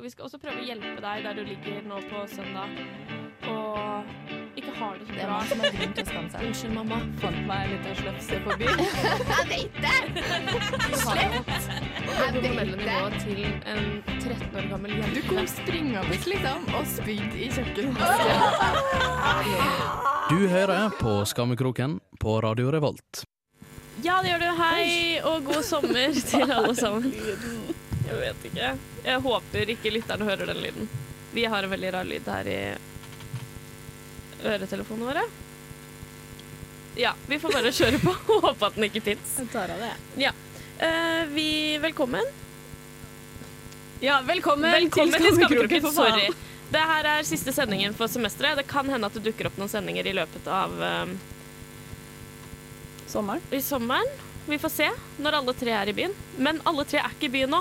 Og vi skal også prøve å hjelpe deg der du ligger nå på søndag og ikke har det så Det er mange man som har grunn til å skamme seg. Unnskyld, mamma. Fant meg en liten slefse på byen. Jeg vet det! Det hormonelle nivået til en 13 år gammel jente. Du kom springende liksom og spydde i kjøkkenet. Du hører på Skammekroken på Radio Revolt. Ja, det gjør du. Hei og god sommer til alle sammen. Jeg vet ikke. Jeg håper ikke lytterne hører den lyden. Vi har en veldig rar lyd her i øretelefonene våre. Ja, vi får bare kjøre på og håpe at den ikke fins. Jeg tar av det. Eh, vi Velkommen. Ja, velkommen, Velkommen til Skammekroken. for. Sorry. Det her er siste sendingen for semesteret. Det kan hende at det dukker opp noen sendinger i løpet av eh, Sommeren. i sommeren. Vi får se når alle tre er i byen. Men alle tre er ikke i byen nå.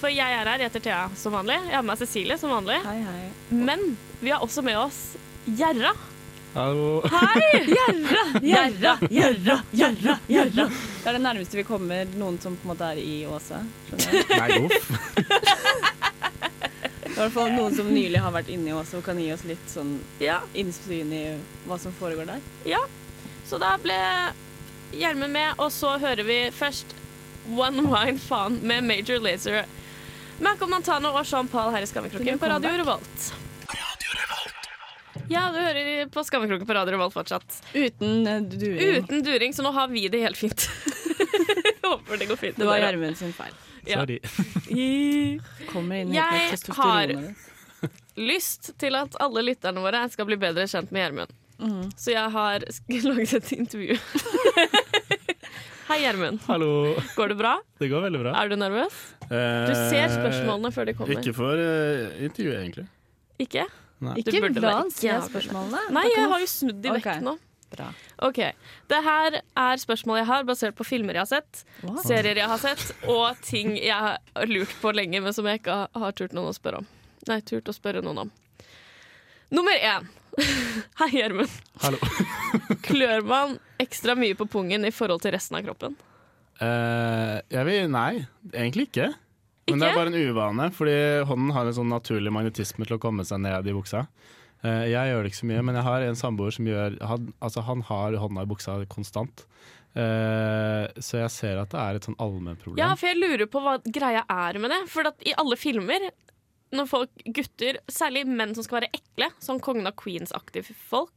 For jeg er her, jeg heter Thea som vanlig. Jeg har med meg Cecilie som vanlig. Hei, hei. Men vi har også med oss Gjerra. Hallo. Hei! Gjerra, gjerra, gjerra, gjerra, gjerra. Det er det nærmeste vi kommer noen som på en måte er i Åse. Nei, uff. I hvert fall noen som nylig har vært inne i Åse og kan gi oss litt sånn Ja, innsyn i hva som foregår der. ja. Så da ble Gjermund med, og så hører vi først One Wine Faen med Major Lazer. Malcolm Montano og Jean-Paul her i Skammekroken på Radio Revolt. Ja, du hører på Skammekroken på Radio Revolt fortsatt. Uten eh, during. Uten during, så nå har vi det helt fint. Håper det går fint. Det var. Gjermund sin feil. Ja. Sorry. Kommer inn Jeg helt testosteronet lyst til at alle lytterne våre skal bli bedre kjent med Gjermund. Mm. Så jeg har laget et intervju. Hei, Gjermund. Hallo. Går det bra? Det går veldig bra. Er du nervøs? Du ser spørsmålene før de kommer. Ikke for uh, intervjuet, egentlig. Ikke? Nei. Ikke la han se spørsmålene. Nei, jeg har jo snudd de okay. vekk nå. Bra. Ok, Det her er spørsmål jeg har, basert på filmer jeg har sett, Wow. serier jeg har sett, og ting jeg har lurt på lenge, men som jeg ikke har- har turt noen å spørre om. Nei, turt å spørre noen om. Nummer én. Hei, Gjermund. Hallo. Klør man ekstra mye på pungen i forhold til resten av kroppen? Uh, jeg vil Nei, egentlig ikke. Men det er bare en uvane, fordi hånden har en sånn naturlig magnetisme til å komme seg ned i buksa. Uh, jeg gjør det ikke så mye, men jeg har en samboer som gjør han, Altså, han har hånda i buksa konstant. Uh, så jeg ser at det er et sånn allmennproblem. Ja, for jeg lurer på hva greia er med det. For i alle filmer, når folk, gutter, særlig menn som skal være ekle, sånn Kongen av Queens-aktige folk,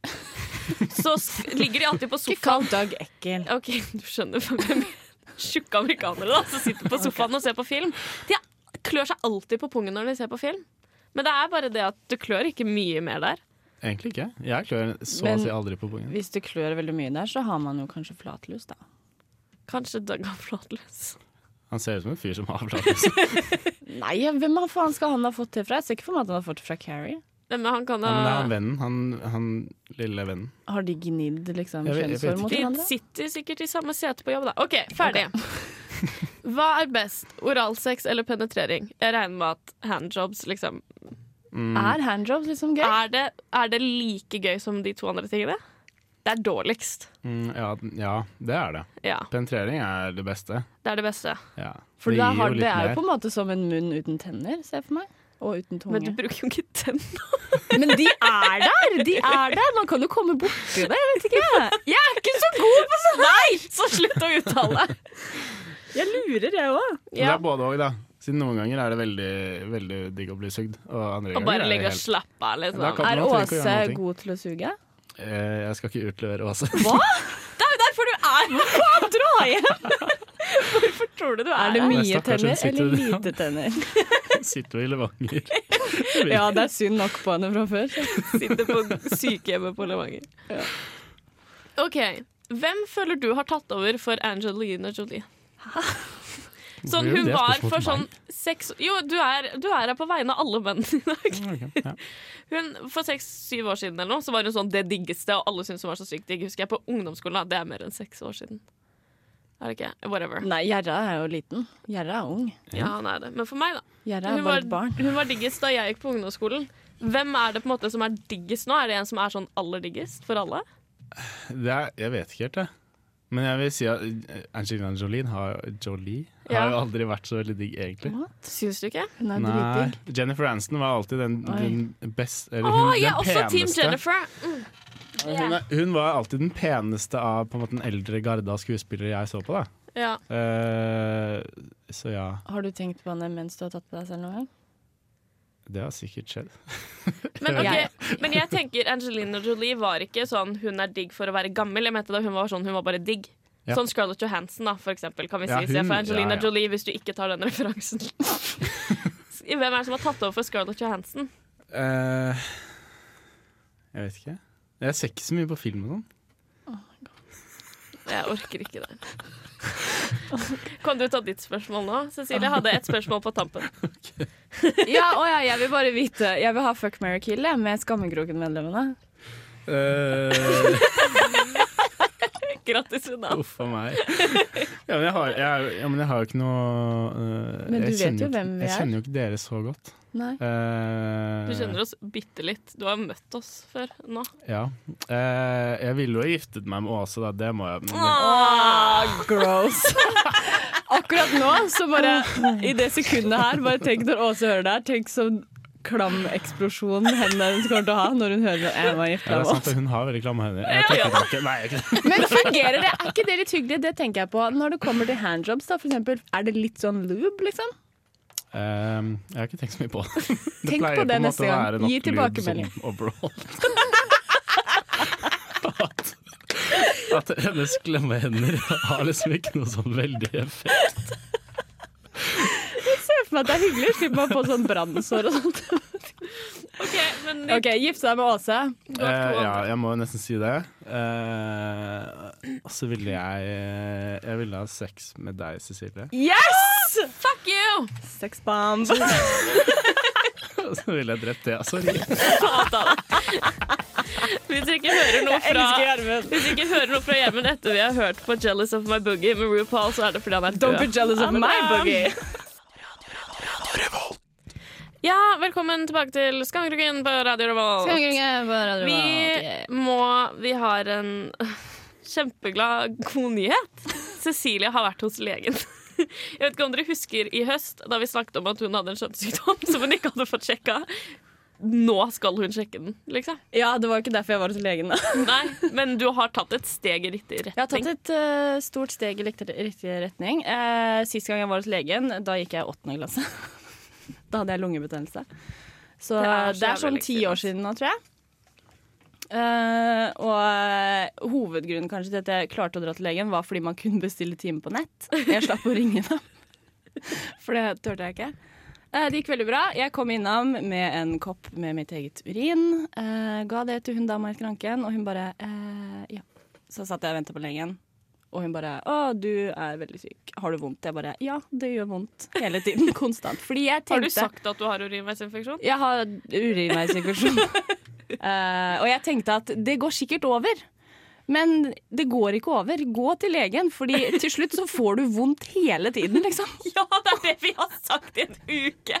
så sk- ligger de alltid på Ikke sofaen. kall Doug ekkel. OK, du skjønner hvem Tjukke amerikanere da, som sitter på sofaen og ser på film. De klør seg alltid på pungen når de ser på film. Men det er bare det at du klør ikke mye mer der. Egentlig ikke. Jeg klør så Men- å si aldri på pungen. Hvis du klør veldig mye der, så har man jo kanskje flatlus, da. Kanskje Doug har flatløs. Han ser ut som en fyr som har flatlus. Nei, hvem faen skal han ha fått det fra? Jeg ser ikke for meg at han har fått det fra Carrie. Men han kan Ja, men det er vennen. Han, han lille vennen. Har de gnidd liksom kjønnshår mot mot De sitter sikkert i samme sete på jobb, da. OK, ferdig. Hva er best, oralsex eller penetrering? Jeg regner med at handjobs liksom Mm. Er handjobs liksom gøy? er det, er det like gøy som de to andre tingene? Det er dårligst. Mm, ja, ja, det er det. Ja, Penetrering er det beste. det er det beste. Ja. For det gir har, jo det er jo på en måte som en munn uten tenner, ser jeg for meg. Og uten tunge. Men du bruker jo ikke tenner. Men de er der! De er der! Man kan jo komme borti det. Jeg vet ikke. Jeg er ikke så god på sånt! Nei, så slutt å uttale! Jeg lurer, jeg òg. Ja. Det er både og, da. Siden noen ganger er det veldig, veldig digg å bli sugd. Og andre Og ganger bare er det ligge og slappe av, liksom. Er Åse god til å suge? Eh, Jeg skal ikke utlevere hva som Hva?! Det er jo derfor du er Faen, dra hjem! Hvorfor tror du du Er her? er det mye tenner eller lite tenner? Sitter jo i Levanger. Ja, det er synd nok på henne fra før. Sitter på sykehjemmet på Levanger. OK. Hvem føler du har tatt over for Angelina Jolie? Sånn, hun var for sånn seks Jo, du er, du er her på vegne av alle menn i dag. Ja. Hun, For seks-syv år siden eller noe, så var hun sånn det diggeste, og alle syntes hun var så sykt digg. Husker jeg på ungdomsskolen. da. Det er mer enn seks år siden. Er det ikke? Whatever. Nei, Gjerra er jo liten. Gjerra er ung. Ja, han er det. Men for meg, da. Gjerra er bare et barn. hun var diggest da jeg gikk på ungdomsskolen. Hvem er det på en måte som er diggest nå? Er det en som er sånn aller diggest for alle? Det er, jeg vet ikke helt, jeg. Men jeg vil si at eh, Angelina Jolie har, Jolie Ja. har jo aldri vært så veldig digg, egentlig. Syns du ikke? Hun er Nei, dritdigg. Jennifer Aniston var alltid den, den best Eller oh, hun, jeg er også Team. Jennifer! Mm. Hun, er, hun var alltid den peneste av på en måte, den eldre garda skuespillere jeg så på. da Ja. Uh, Så ja, Har du tenkt på henne mens du har tatt på deg selv noen gang? Det har sikkert skjedd. Men, okay, men jeg tenker Angelina Jolie var ikke sånn hun er digg for å være gammel. Jeg mente da hun var sånn, hun var bare digg. Ja. Sånn Scarlett Johansson, da, for eksempel. Kan vi Ja, si. Hun- for Angelina ja, ja. Jolie, hvis du ikke tar den referansen. Hvem er det som har tatt over for Scarlett Johansson? Uh, jeg vet ikke. Jeg ser ikke så mye på film og sånn. Jeg orker ikke det. Kan du ta ditt spørsmål nå? Cecilie hadde et spørsmål på tampen. Ja, å ja, jeg vil bare vite Jeg vil ha Fuck, marry, kill jeg, med Skammekroken-medlemmene. Uh, Grattis, Sudan. Uff a meg. Ja, men jeg har, jeg, ja, men jeg har jo ikke noe uh, Men du vet jo hvem vi er. Jeg er. kjenner jo ikke dere så godt. Nei. Uh, Du kjenner oss bitte litt. Du har møtt oss før nå. Ja. Uh, jeg ville jo ha giftet meg med Åse, da. Det må jeg. Men, Ah, gross. Akkurat nå, så bare i det sekundet her, bare tenk når Åse hører det her, tenk sånn klam eksplosjon hendene hennes kommer til å ha når hun hører at Emma var seg med hun har veldig klamme hender. Tilbake. Nei, ikke- Men fungerer det? Er ikke det litt hyggelig? Det tenker jeg på. Når det kommer til handjobs, da, for eksempel, er det litt sånn lube, liksom? Um, jeg har ikke tenkt så mye på det. Det Tenk pleier på det måte neste gang. Gi tilbakemelding. at, at hennes klamme hender har liksom ikke noe sånn veldig effekt. At det er hyggelig. Slipper man å få sånn brannsår og sånt. OK, men OK, gifte deg med Åse. Eh, ja, jeg må jo nesten si det. Eh, og så ville jeg Jeg ville ha sex med deg, Cecilie. Yes! fuck you! Sexbomb. Og så ville jeg drept det. Sorry. Hvis dere ikke hører noe fra Elsker Gjermund. Hvis dere ikke hører noe fra Gjermund etter vi har hørt på 'Jealous of My Boogie' med RuPaul, så er det fordi han er Don't be jealous of my boogie. Ja, velkommen tilbake til Skangrukken på Radio Revolt. Vi må Vi har en kjempeglad god nyhet. Cecilie har vært hos legen. Jeg vet ikke om dere husker i høst da vi snakket om at hun hadde en kjønnssykdom som hun ikke hadde fått sjekka. Nå skal hun sjekke den, liksom. Ja, det var ikke derfor jeg var hos legen. da. Nei, men du har tatt et steg i riktig retning. Jeg har tatt et uh, stort steg i riktig, riktig retning. Uh, sist gang jeg var hos legen, da gikk jeg i åttende klasse. da hadde jeg lungebetennelse. Så Det det er er, sånn ti år siden nå, tror jeg. Uh, og uh, hovedgrunnen kanskje til at jeg klarte å dra til legen, var fordi man kunne bestille time på nett. Jeg slapp å ringe dem, for det turte jeg ikke. Uh, det gikk veldig bra. Jeg kom innom med en kopp med mitt eget urin. eh, ga det til hun dama i skranken, og hun bare ja. Så satt jeg og venta på legen, og hun bare 'Å, du er veldig syk. Har du vondt?' Jeg bare 'Ja, det gjør vondt hele tiden. Konstant'. Fordi jeg tenkte Har du sagt at du har urinveisinfeksjon? Jeg har urinveisinfeksjon. uh, og jeg tenkte at det går sikkert over. Men det går ikke over. Gå til legen, Fordi til slutt så får du vondt hele tiden, liksom. Ja, det er det vi har sagt i en uke!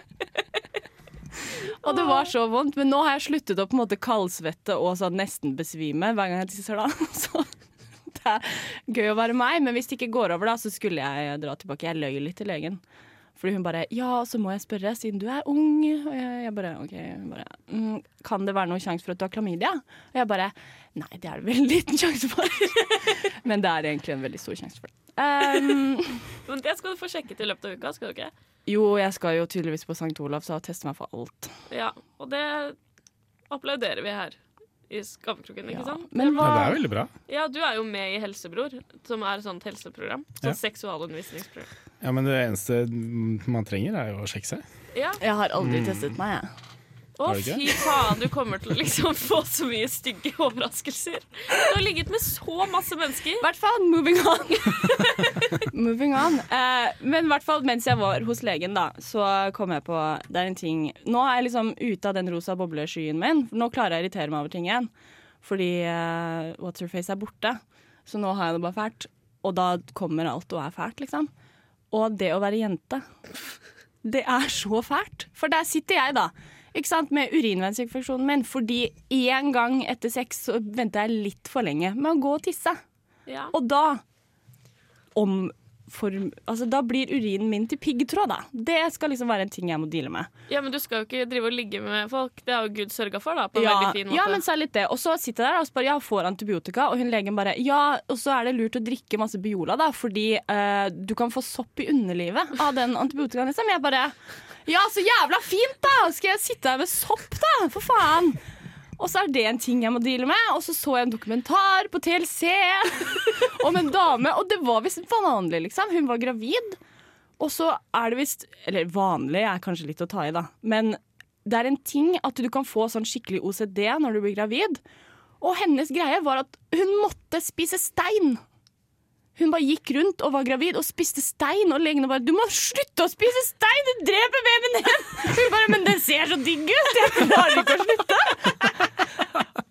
Og det var så vondt. Men nå har jeg sluttet å på en måte kaldsvette og sånn nesten besvime hver gang jeg tisser, da. Så det er gøy å være meg. Men hvis det ikke går over, da, så skulle jeg dra tilbake. Jeg løy litt til legen. Fordi hun bare Ja, så må jeg spørre, siden du er ung. Og jeg, bare OK. Bare mm, Kan det være noen sjanse for at du har klamydia? Og jeg bare Nei, det er det veldig liten sjanse for. Men det er egentlig en veldig stor sjanse for det. Um, Men det skal du få sjekket i løpet av uka, skal du ikke? jo, jeg skal jo tydeligvis på St. Olavs og teste meg for alt. Ja, og det applauderer vi her i Skammekroken, ikke Ja. sant? Men Ja, det er veldig bra. Ja, du er jo med i Helsebror, som er et sånt helseprogram. Sånn Ja. seksualundervisningsprogram. Ja, Men det eneste man trenger, er jo å sjekke seg. Ja. Jeg har aldri testet meg, jeg. Å, fy faen, du kommer til å liksom få så mye stygge overraskelser. Du har ligget med så masse mennesker. I hvert fall moving on. moving on. Eh, men i hvert fall mens jeg var hos legen, da, så kom jeg på Det er en ting Nå er jeg liksom ute av den rosa bobleskyen min. Nå klarer jeg å irritere meg over ting igjen. Fordi eh, What's Your Face er borte. Så nå har jeg det bare fælt. Og da kommer alt og er fælt, liksom. Og det å være jente, det er så fælt. For der sitter jeg, da. Ikke sant, Med urinveisinfeksjonen min. Fordi én gang etter sex så venta jeg litt for lenge med å gå og tisse. Ja. Og da om form, altså, da blir urinen min til piggtråd. Da. Det skal liksom være en ting jeg må deale med. Ja, Men du skal jo ikke drive og ligge med folk. Det har jo Gud sørga for. da, på en ja, veldig fin måte. Ja, men så er det litt det. Og så sitter jeg der og spør, ja, får antibiotika, og hun legen bare ja, og så er det lurt å drikke masse Biola, da, fordi uh, du kan få sopp i underlivet av den antibiotikaen. Liksom. Jeg bare ja, så jævla fint, da! Skal jeg sitte her med sopp, da? For faen! Og så er det en ting jeg må deale med. Og så så jeg en dokumentar på TLC om en dame, og det var visst vanlig, liksom. Hun var gravid. Og så er det visst Eller vanlig er kanskje litt å ta i, da. Men det er en ting at du kan få sånn skikkelig OCD når du blir gravid. Og hennes greie var at hun måtte spise stein. Hun bare gikk rundt og var gravid og spiste stein, og legene bare 'Du må slutte å spise stein! Du dreper babyen din!' Hun bare 'Men den ser så digg ut! Jeg klarer ikke å slutte!'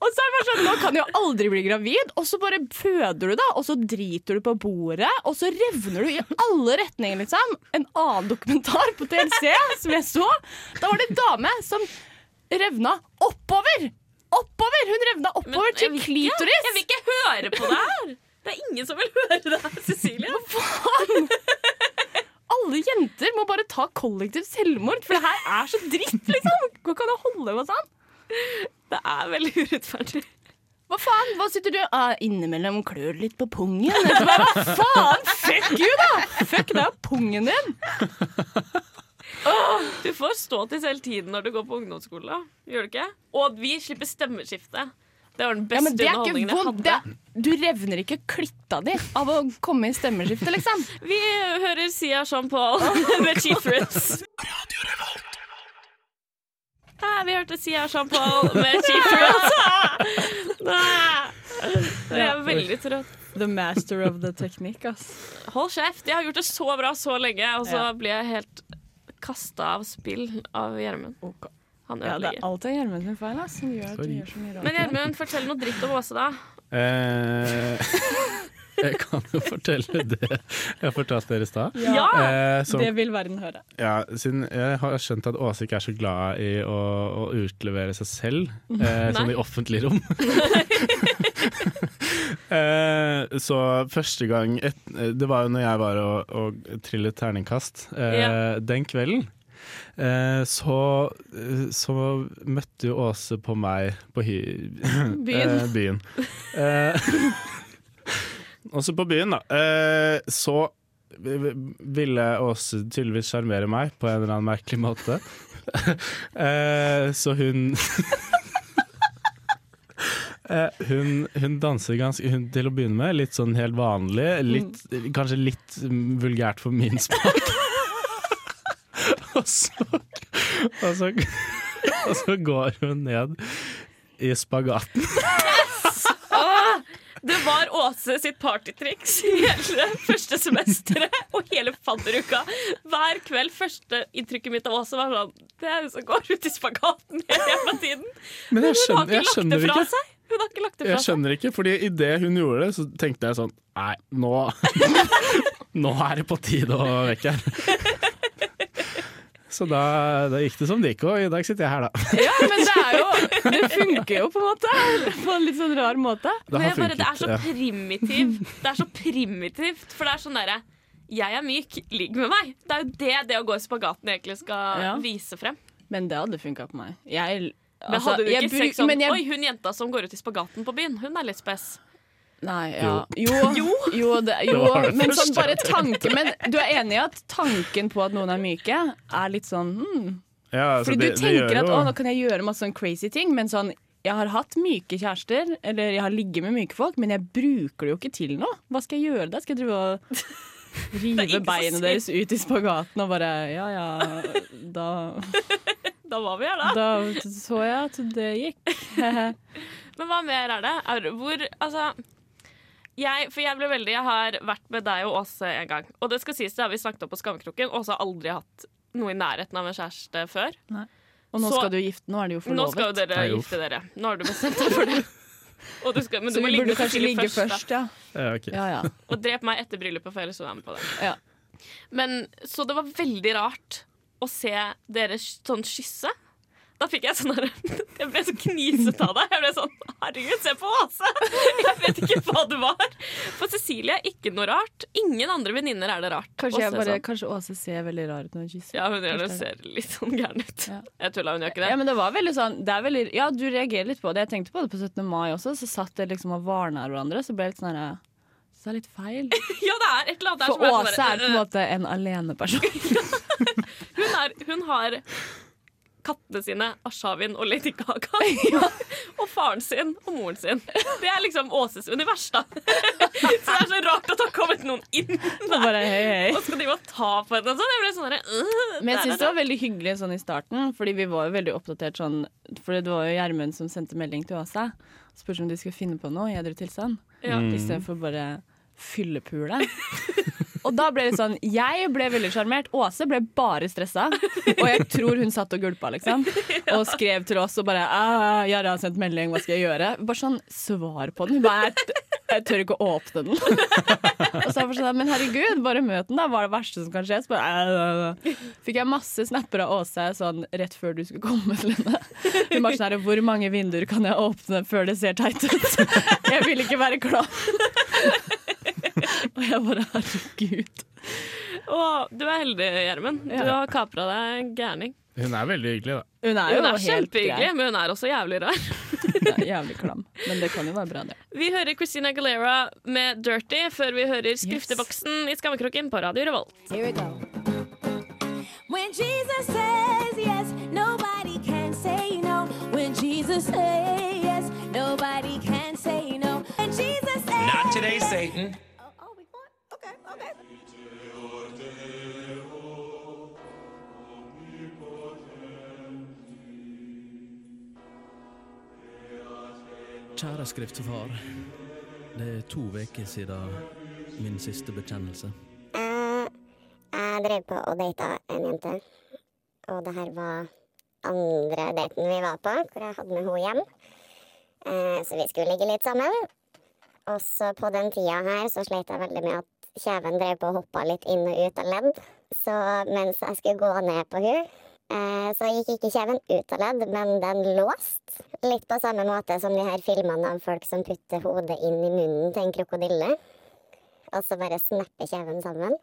Og så er det bare sånn, Nå kan du jo aldri bli gravid, og så bare føder du, da, og så driter du på bordet, og så revner du i alle retninger, liksom. En annen dokumentar på TLC som jeg så, da var det en dame som revna oppover! Oppover! Hun revna oppover Men, til klitoris! Jeg vil ikke høre på det her! Det er ingen som vil høre det her, Cecilie. Hva faen? Alle jenter må bare ta kollektivt selvmord, for det her er så dritt, liksom. Hva kan jeg holde med sånn? Det er veldig urettferdig. Hva faen? Hva sitter du ah, Innimellom klør litt på pungen. Hva faen? Fuck you, da! Fuck deg og pungen din. Oh, du får stå til selv tiden når du går på ungdomsskole. Gjør du ikke? Og vi slipper stemmeskifte. Det var den beste ja, underholdningen jeg hadde. Det, du revner ikke klitta di av å komme i stemmeskiftet, liksom. Vi hører Sia Jean-Paul med Chief Fruits. Ja, vi hørte Sia Jean-Paul med Chief Fruits. Jeg er veldig trøtt. The master of the technique, ass. Hold kjeft. Jeg har gjort det så bra så lenge, og så blir jeg helt kasta av spill av Gjermund. Okay. Han ødelegger. Ja, det er alltid Gjermund sin feil. Ass, som gjør gjør så mye rart. Men Gjermund, fortell noe dritt om Åse, da. Eh, jeg kan jo fortelle det jeg fortalte dere i stad. Ja, eh, det vil verden høre. Ja, siden jeg har skjønt at Åse ikke er så glad i å, å utlevere seg selv eh, sånn i offentlig rom. eh, så første gang et, Det var jo når jeg var og, og trillet terningkast. Eh, ja. Den kvelden så, eh, så, møtte jo Åse på meg på hy byen. Eh, byen. Eh, også på byen, da. Eh, så ville Åse tydeligvis sjarmere meg på en eller annen merkelig måte. så hun hun, hun, danser ganske hun, til å begynne med, litt sånn helt vanlig. Litt, kanskje litt vulgært for min smak. og, så, og, så, og så går hun ned i spagaten. Det var Åse sitt partytriks hele første semesteret og hele fadderuka. Hver kveld første inntrykket mitt av Åse var sånn Det er hun som går ut i spagaten hele tiden. Men, jeg skjønner, jeg skjønner ikke. Seg. Hun har ikke lagt det fra seg. Jeg skjønner ikke, fordi idet hun gjorde det, så tenkte jeg sånn Nei, nå Nå er det på tide å vekke her. Så da, da, gikk det som det gikk, og i dag sitter jeg her, da. Ja, men det er jo Det funker jo på en måte. På en litt sånn rar måte. Det, funket, bare, det er så primitivt. Det er så primitivt, for det er sånn derre Jeg er myk, ligg med meg. Det er jo det det å gå i spagaten egentlig skal ja. vise frem. Men det hadde funka på meg. Jeg, altså, men hadde du ikke sett sånn jeg, Oi, hun jenta som går ut i spagaten på byen, hun er litt spess. Nei, ja. Jo, jo, jo, det, jo men sånn bare tanken Men du er enig i at tanken på at noen er myke, er litt sånn hmm. ja, altså, Fordi du tenker at å, nå kan jeg gjøre masse sånn crazy ting, men sånn jeg har hatt myke kjærester, eller jeg har ligget med myke folk, men jeg bruker det jo ikke til noe. Hva skal jeg gjøre da? Skal jeg drive og rive beina deres ut i spagaten og bare Ja ja, da Da var vi her, da. Da så jeg at det gikk. men hva mer er det? Hvor Altså jeg, for jeg ble veldig Jeg har vært med deg og Åse en gang. Og det skal sies, det har vi snakket om på Skammekroken. Åse har aldri hatt noe i nærheten av en kjæreste før. Nei. Og nå skal du gifte, nå er det jo forlovet. Nå skal jo dere gifte dere. Nå har du bestemt deg for det. Du skal, men så du må burde kanskje ligge først, først ja. Ja, okay. ja, ja. Og drep meg etter bryllupet, for ellers er jeg med på det. Ja. Men, så det var veldig rart å se dere sånn kysse. Da fikk jeg sånn Jeg ble så knisete av det. Jeg ble sånn Herregud, se på Åse! Jeg vet ikke hva det var. For Cecilie er ikke noe rart. Ingen andre venninner er det rart. Kanskje, bare, sånn. kanskje, Åse ser veldig rar ut når hun kysser. Ja, hun det. ser litt sånn gæren ut. Ja. Jeg tulla, hun gjør ikke det. Ja, men det var veldig sånn veldig, Ja, du reagerer litt på det. Jeg tenkte på det på 17. mai også. Så satt dere liksom og varna hverandre. Så ble det litt sånn herre så det er litt feil. ja, det er et eller annet For Åse er, på en måte en aleneperson. hun, hun har kattene sine, Ashavin og Lady Gaga. Ja. og faren sin og moren sin. Det er liksom Åses univers, da. så det er så rart at det har kommet noen inn der. Bare, hei, hei. Og skal de bare ta på henne sånn. Jeg ble sånn uh, Men jeg syns det var veldig hyggelig sånn i starten, fordi vi var jo veldig oppdatert sånn For det var jo Gjermund som sendte melding til Åse. Spurte om de skulle finne på noe i edru tilstand. Ja. Mm. Istedenfor bare fyllepule. Og da ble det sånn Jeg ble veldig sjarmert. Åse ble bare stressa. Og jeg tror hun satt og gulpa, liksom. Og skrev til oss og bare Jara har sendt melding, hva skal jeg gjøre?' Bare sånn svar på den. Bare, jeg, tør ikke å åpne den. og så jeg sånn, Men herregud, bare møt den, da. Hva er det verste som kan skje? Så bare, Fikk jeg masse snapper av Åse sånn rett før du skulle komme til henne. Hun bare sånn 'Hvor mange vinduer kan jeg åpne før det ser teit ut?' jeg vil ikke være klar. Og jeg bare herregud. Og du er heldig, Gjermund. Du har kapra deg gærning. Hun er veldig hyggelig, da. Hun er, hun er kjempehyggelig, men hun er også jævlig rar. ja, jævlig klam. Men det kan jo være bra, det. Vi hører Christina Galera med 'Dirty' før vi hører Skrifteboksen yes. i Skammekroken på Radio Revolt. Here we go. When Jesus says yes, nobody can say no. When Jesus says yes, nobody can say no. When Jesus says Not today, Satan. Kjære skriftefar. Det er to uker siden min siste bekjennelse. Uh, jeg drev på og data en jente. Og det her var andre daten vi var på, hvor jeg hadde med henne hjem. Uh, så vi skulle ligge litt sammen. Og så på den tida her så slet jeg veldig med at kjeven drev på og hoppa litt inn og ut av ledd. Så mens jeg skulle gå ned på henne Eh, så gikk ikke kjeven ut av ledd, men den låst. Litt på samme måte som de her filmene av folk som putter hodet inn i munnen til en krokodille. Og så bare snapper kjeven sammen.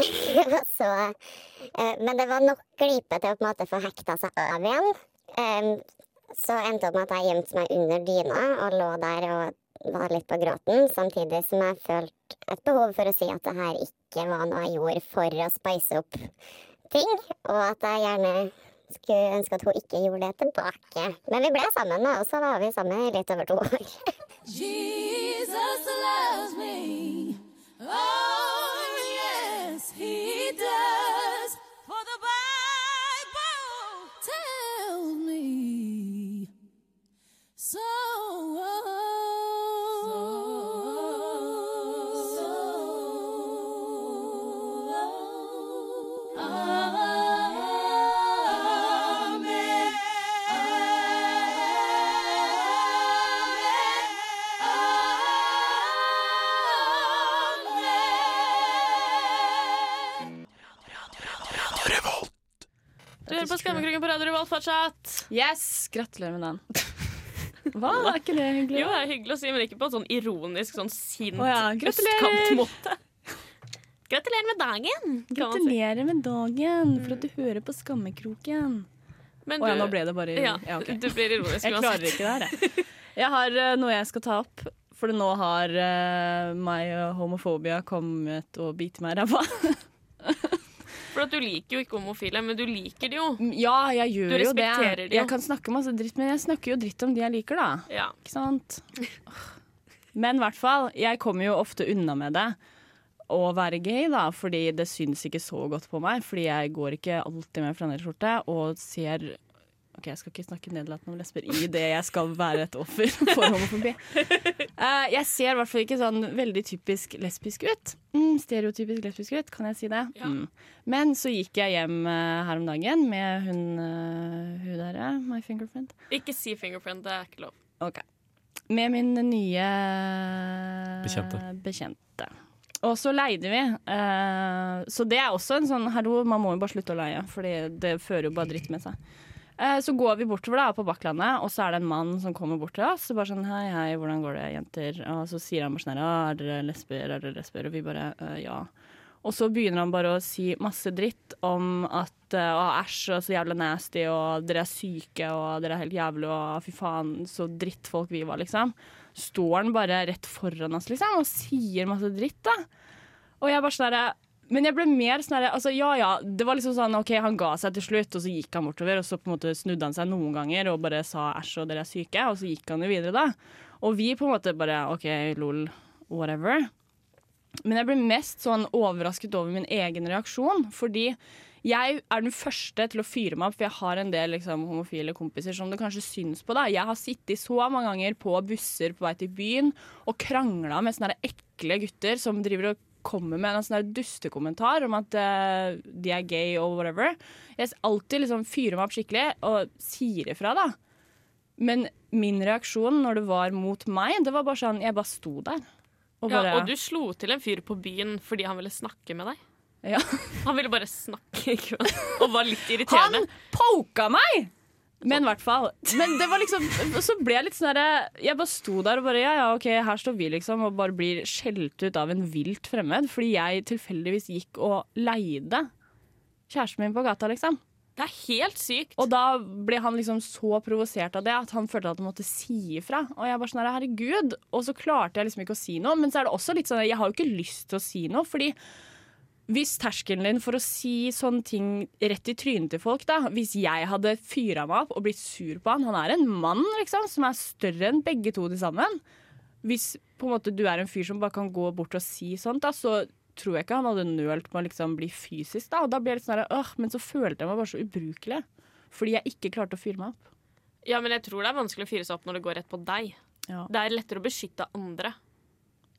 så, eh, men det var nok glipe til å på en måte få hekta seg av igjen. Eh, så endte opp med at jeg gjemte meg under dyna og lå der og var litt på gråten, samtidig som jeg følte et behov for å si at det her ikke var noe jeg gjorde for å spice opp ting, og at jeg gjerne skulle ønske at hun ikke gjorde det tilbake. Men vi ble sammen, og så var vi sammen i litt over to år. Jesus loves me. Oh, yes, he does. For the Bible tells me so. På Skammekroken på Radio Revolt fortsatt. Yes! Gratulerer med den. Hva? Er ikke det hyggelig? Jo, det er hyggelig å si, men ikke på en sånn ironisk, sånn sint oh, ja. østkantmåte. Gratulerer med dagen! Gratulerer med dagen for at du hører på Skammekroken. Å oh, ja, nå ble det bare ja, ja, okay. Du blir ironisk Jeg klarer ikke det her, jeg. Jeg har uh, noe jeg skal ta opp, for nå har uh, meg og homofobia kommet og bitt meg i ræva. For du liker jo ikke homofile, men du liker de jo. Ja, jeg gjør jo det. De jeg kan snakke masse dritt, men jeg snakker jo dritt om de jeg liker, da. Ja. Ikke sant? Men i hvert fall, jeg kommer jo ofte unna med det. Å være gay, da, fordi det syns ikke så godt på meg. Fordi jeg går ikke alltid med flanellskjorte og ser Ok, Jeg skal ikke snakke nedlatende om lesber i det jeg skal være et offer for homofobi. Uh, jeg ser i hvert fall ikke sånn veldig typisk lesbisk ut. Mm, stereotypisk lesbisk ut, kan jeg si det? Ja. Mm. Men så gikk jeg hjem uh, her om dagen med hun, uh, hun der, my fingerprint. Ikke si fingerprint, det er ikke lov. Ok. Med min nye bekjente. bekjente. Og så leide vi. Uh, så det er også en sånn Hallo, man må jo bare slutte å leie, Fordi det fører jo bare dritt med seg. Eh, så går vi bortover da, på Bakklandet, og så er det en mann som kommer bort til oss. Og bare sånn Hei, hei, hvordan går det, jenter? Og så sier han bare sånn Er dere lesber? Er dere lesber? Og vi bare ja. Og så begynner han bare å si masse dritt om at å, æsj, og så jævla nasty, og dere er syke, og dere er helt jævlig, og fy faen, så drittfolk vi var, liksom. Står han bare rett foran oss, liksom, og sier masse dritt, da. Og jeg bare sånn herre men jeg ble mer sånn altså, Ja ja, det var liksom sånn OK, han ga seg til slutt, og så gikk han bortover, og så på en måte snudde han seg noen ganger og bare sa æsj og dere er syke, og så gikk han jo videre, da. Og vi på en måte bare OK, lol, whatever. Men jeg ble mest sånn overrasket over min egen reaksjon, fordi jeg er den første til å fyre meg opp, for jeg har en del liksom, homofile kompiser som det kanskje syns på. da. Jeg har sittet så mange ganger på busser på vei til byen og krangla med sånne ekle gutter som driver og kommer med en sånn dustekommentar om at uh, de er gay og whatever. Jeg alltid liksom fyrer meg opp skikkelig og sier ifra, da. Men min reaksjon når det var mot meg, det var bare sånn Jeg bare sto der. Og, bare, ja, og du slo til en fyr på byen fordi han ville snakke med deg? Ja. Han ville bare snakke og var litt irriterende. Han poka meg! Men i hvert fall. Men det var liksom Så ble jeg litt sånn derre Jeg bare sto der og bare Ja ja, OK, her står vi, liksom, og bare blir skjelt ut av en vilt fremmed fordi jeg tilfeldigvis gikk og leide kjæresten min på gata, liksom. Det er helt sykt. Og da ble han liksom så provosert av det at han følte at han måtte si ifra. Og jeg bare sånn herregud. Og så klarte jeg liksom ikke å si noe. Men så er det også litt sånn jeg har jo ikke lyst til å si noe, fordi hvis terskelen din for å si sånne ting rett i trynet til folk, da Hvis jeg hadde fyra meg opp og blitt sur på han Han er en mann liksom, som er større enn begge to til sammen. Hvis på en måte du er en fyr som bare kan gå bort og si sånt, da, så tror jeg ikke han hadde nølt med å liksom bli fysisk. Da Og da ble jeg litt sånn øh, Men så følte jeg meg bare så ubrukelig. Fordi jeg ikke klarte å fyre meg opp. Ja, men jeg tror det er vanskelig å fyre seg opp når det går rett på deg. Ja. Det er lettere å beskytte andre,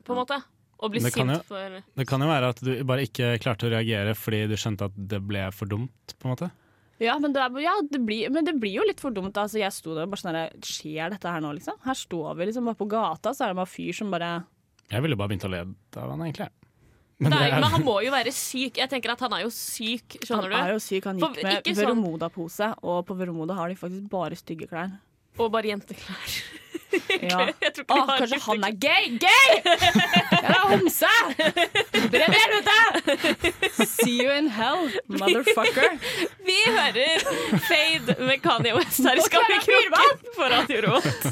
på en ja. måte og bli sint jo, for Det kan jo være at du bare ikke klarte å reagere fordi du skjønte at det ble for dumt, på en måte. Ja, men det, ja, det blir, men det blir jo litt for dumt. Altså, jeg sto der og bare sånn Skjer dette her nå, liksom? Her står vi liksom bare på gata, så er det bare fyr som bare Jeg ville bare begynt å le av han, egentlig. Men, Nei, men, han må jo være syk. Jeg tenker at Han er jo syk, skjønner han du? Han er jo syk, han gikk med sånn- Veromoda-pose, og på Veromoda har de faktisk bare stygge klær. Og bare jenteklær. Ja. Åh, kanskje han er gay! Gay! Jeg er homse! Brenn helvete! See you in hell, motherfucker. Vi hører Fade med Kanye West her i Skammekroken på Radio Revolt.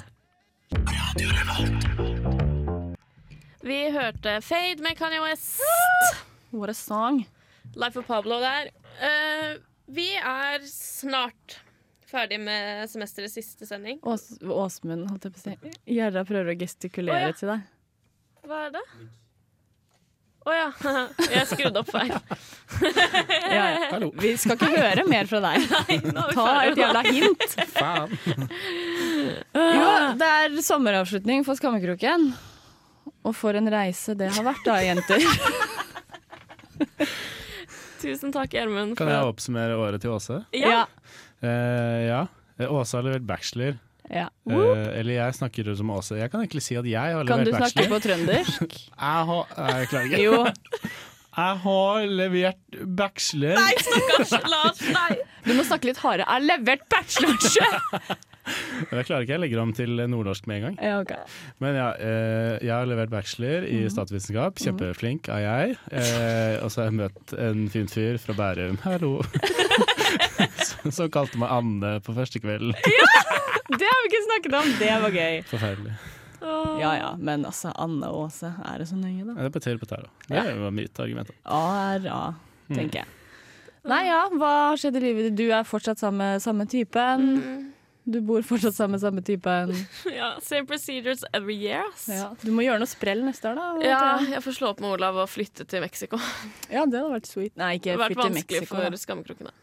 Vi hørte Fade med Kanye West. What a song. Life of Pablo der. Uh, vi er snart Ferdig med semesterets siste sending. Ås Åsmund, holdt jeg på å si. Gjerda prøver å gestikulere oh, ja. til deg. Hva er det? Å oh, ja. Jeg skrudde opp feil. ja, ja. Vi skal ikke høre mer fra deg. Nei, Ta et jævla hint. Faen. jo, det er sommeravslutning for Skammekroken. Og for en reise det har vært da, jenter. Tusen takk, Gjermund. Kan jeg oppsummere året til Åse? Ja. Uh, ja. Åse har levert bachelor. Ja. Uh, eller jeg snakker som Åse. Jeg kan egentlig si at jeg har levert bachelor. Kan du snakke på trøndersk? jeg, har, jeg klarer ikke. Jo. Jeg har levert bachelor. Nei, stakkars Lars! Nei. Du må snakke litt hardere. Jeg har levert bachelor! Jeg klarer ikke, jeg legger om til nordnorsk med en gang. Ja, okay. Men ja, eh, jeg har levert bachelor i mm. statsvitenskap. Mhm. Kjempeflink er jeg. Eh, og så har jeg møtt en fin fyr fra Bærum. Hallo! Som kalte meg Anne på første kvelden. ja! Det har vi ikke snakket om! Det var gøy. Forferdelig. Ja ja, men altså, Anne og Åse, er det så nøye, da? Ja, det er på tær, da. Det ja. var mitt argument. ARA, er tenker jeg. Nei ja, hva har skjedd i livet ditt? Du er fortsatt samme, samme typen. Mm. Du bor fortsatt sammen med samme typen. ja, same procedures every year. Ja, du må gjøre noe sprell neste år, da. Ja, jeg får slå opp med Olav og flytte til Mexico. ja, det hadde vært sweet. Nei, ikke flytte til Mexico. Det hadde vært vanskelig for skammekrokkene.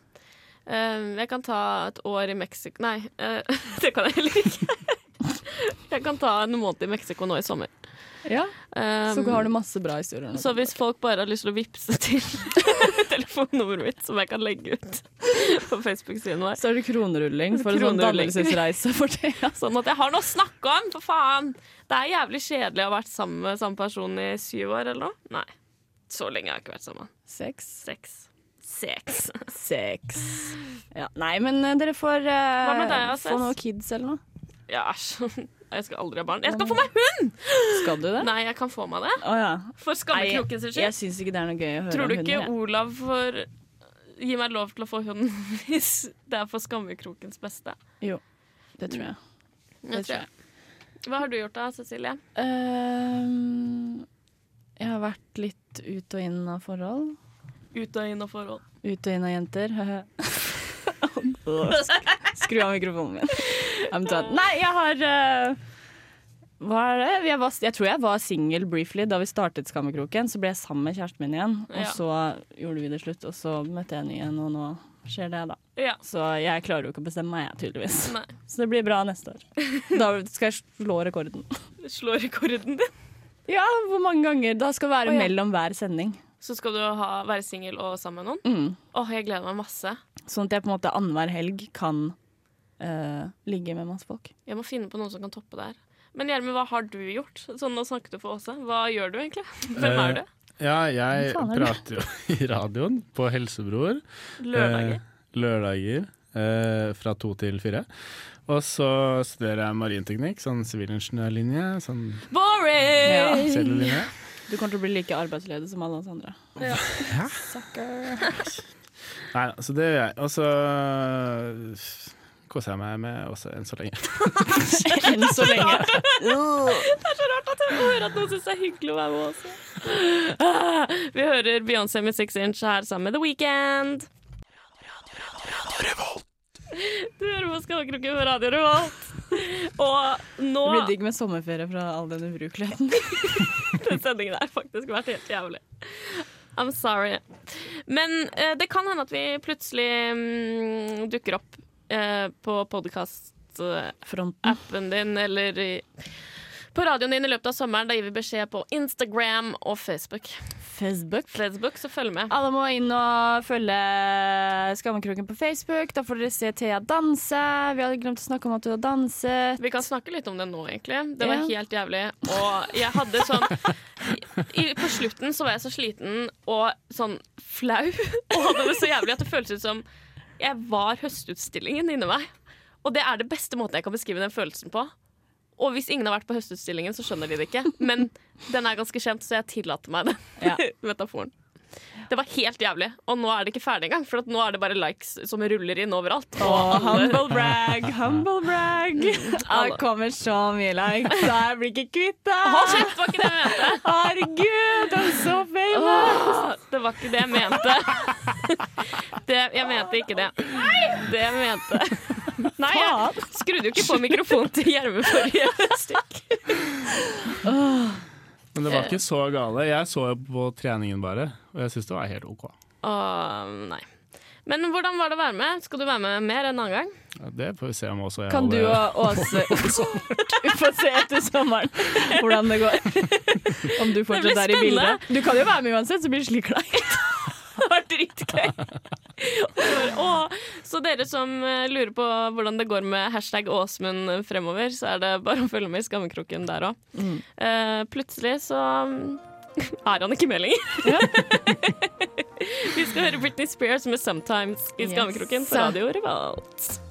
Um, jeg kan ta et år i Mexico Nei, uh, det kan jeg heller ikke. jeg kan ta en måned i Mexico nå i sommer. Ja, um, Så har du masse bra historier. Så hvis folk bare har lyst til å vippse til telefonnummeret mitt, som jeg kan legge ut på Facebook-siden vår Så er det kronerulling for en sånn dannelsesreise for det. Sånn at jeg har noe å snakke om, for faen! Det er jævlig kjedelig å ha vært sammen med samme person i syv år eller noe. Nei. Så lenge har jeg ikke vært sammen. Seks? Seks. Sex. Sex. Ja, nei, men uh, dere får uh, deg, få noen kids eller noe. Ja, Jeg skal aldri ha barn. Jeg skal få meg hund! Skal du det? Nei, jeg kan få meg det. Oh, ja. For skammekroken sin skyld. Jeg, jeg syns ikke det er noe gøy å høre Tror du ikke hunden, Olav får gi meg lov til å få hund hvis det er for skammekrokens beste? Jo, det tror jeg. Det tror jeg. Hva har du gjort da, Cecilie? Uh, jeg har vært litt ut og inn av forhold. Ut og inn av forhold. Ut og inn av jenter. Skru av mikrofonen min. Nei, jeg har uh, Hva er det? Jeg, var, jeg tror jeg var singel briefly da vi startet Skammekroken. Så ble jeg sammen med kjæresten min igjen, og ja. så gjorde vi det slutt. Og så møtte jeg en ny en, og nå skjer det, da. Ja. Så jeg klarer jo ikke å bestemme meg, tydeligvis. Nei. Så det blir bra neste år. Da skal jeg slå rekorden. Slå rekorden din? Ja, hvor mange ganger? Da skal være oh, ja. mellom hver sending. Så skal du ha, være singel og sammen med noen? Mm. Åh, jeg gleder meg masse. Sånn at jeg på en måte annenhver helg kan uh, ligge med masse folk. Jeg må finne på noen som kan toppe det her. Men Gjermund, hva har du gjort? Sånn Nå snakket du for Åse. Hva gjør du egentlig? Hvem er du? Ja, jeg prater jo i radioen på Helsebror. Lørdager. Uh, lørdager uh, fra to til fire. Og så studerer jeg marinteknikk, sånn sivilingeniørlinje. Sånn Boring! Ja, du kommer til å bli like arbeidsledig som alle oss andre. Ja. Sucker. Nei, så det gjør jeg. Og så koser jeg meg med også enn så lenge. enn så lenge. det er så rart at jeg hører at noen syns det er hyggelig å være med også. Ah, vi hører Beyoncé med Six Inch her sammen med The Weekend. Du hører på Skallekroken på Radio Revolt. Og nå Det blir digg med sommerferie fra all den ubrukeligheten. den sendingen har faktisk vært helt jævlig. I'm sorry. Men uh, det kan hende at vi plutselig um, dukker opp uh, på podkast-appen din eller i på radioen din i løpet av sommeren. Da gir vi beskjed på Instagram og Facebook. Facebook. Facebook, så følg med. Alle må inn og følge Skammekroken på Facebook. Da får dere se Thea danse. Vi hadde glemt å snakke om at du har danset. Vi kan snakke litt om det nå, egentlig. Det var yeah. helt jævlig. Og jeg hadde sånn i, På slutten så var jeg så sliten og sånn flau og hadde det så jævlig at det føltes ut som jeg var høstutstillingen inni meg. Og det er det beste måten jeg kan beskrive den følelsen på. Og hvis ingen har vært på Høstutstillingen, så skjønner de det ikke. Men den er ganske kjent, så jeg tillater meg den ja. metaforen. Det var helt jævlig, og nå er det ikke ferdig engang. For nå er det bare likes som ruller inn overalt. Åh, humble brag, humble brag. Det kommer så mye likes, så jeg blir ikke kvitt det. Var. Herregud, er så famous. Åh, det var ikke det jeg mente. Det, jeg mente ikke det. Det jeg mente Nei, jeg skrudde jo ikke på mikrofonen til Gjerve forrige stikk. Men det var ikke så gale. Jeg så på treningen bare, og jeg syns det var helt OK. Uh, nei. Men hvordan var det å være med? Skal du være med mer en annen gang? Ja, det får vi se om også jeg Kan du og Åse Vi får se etter sommeren hvordan det går. Om du fortsatt er i bildet. Du kan jo være med uansett, så blir det slik kleint. Det var dritgøy. så dere som eh, lurer på hvordan det går med hashtag Åsmund fremover, så er det bare å følge med i skammekroken der òg. Mm. Uh, plutselig så mm, er han ikke med lenger. Vi skal høre Britney Spears med 'Sometimes' i skammekroken på Radio Revolt.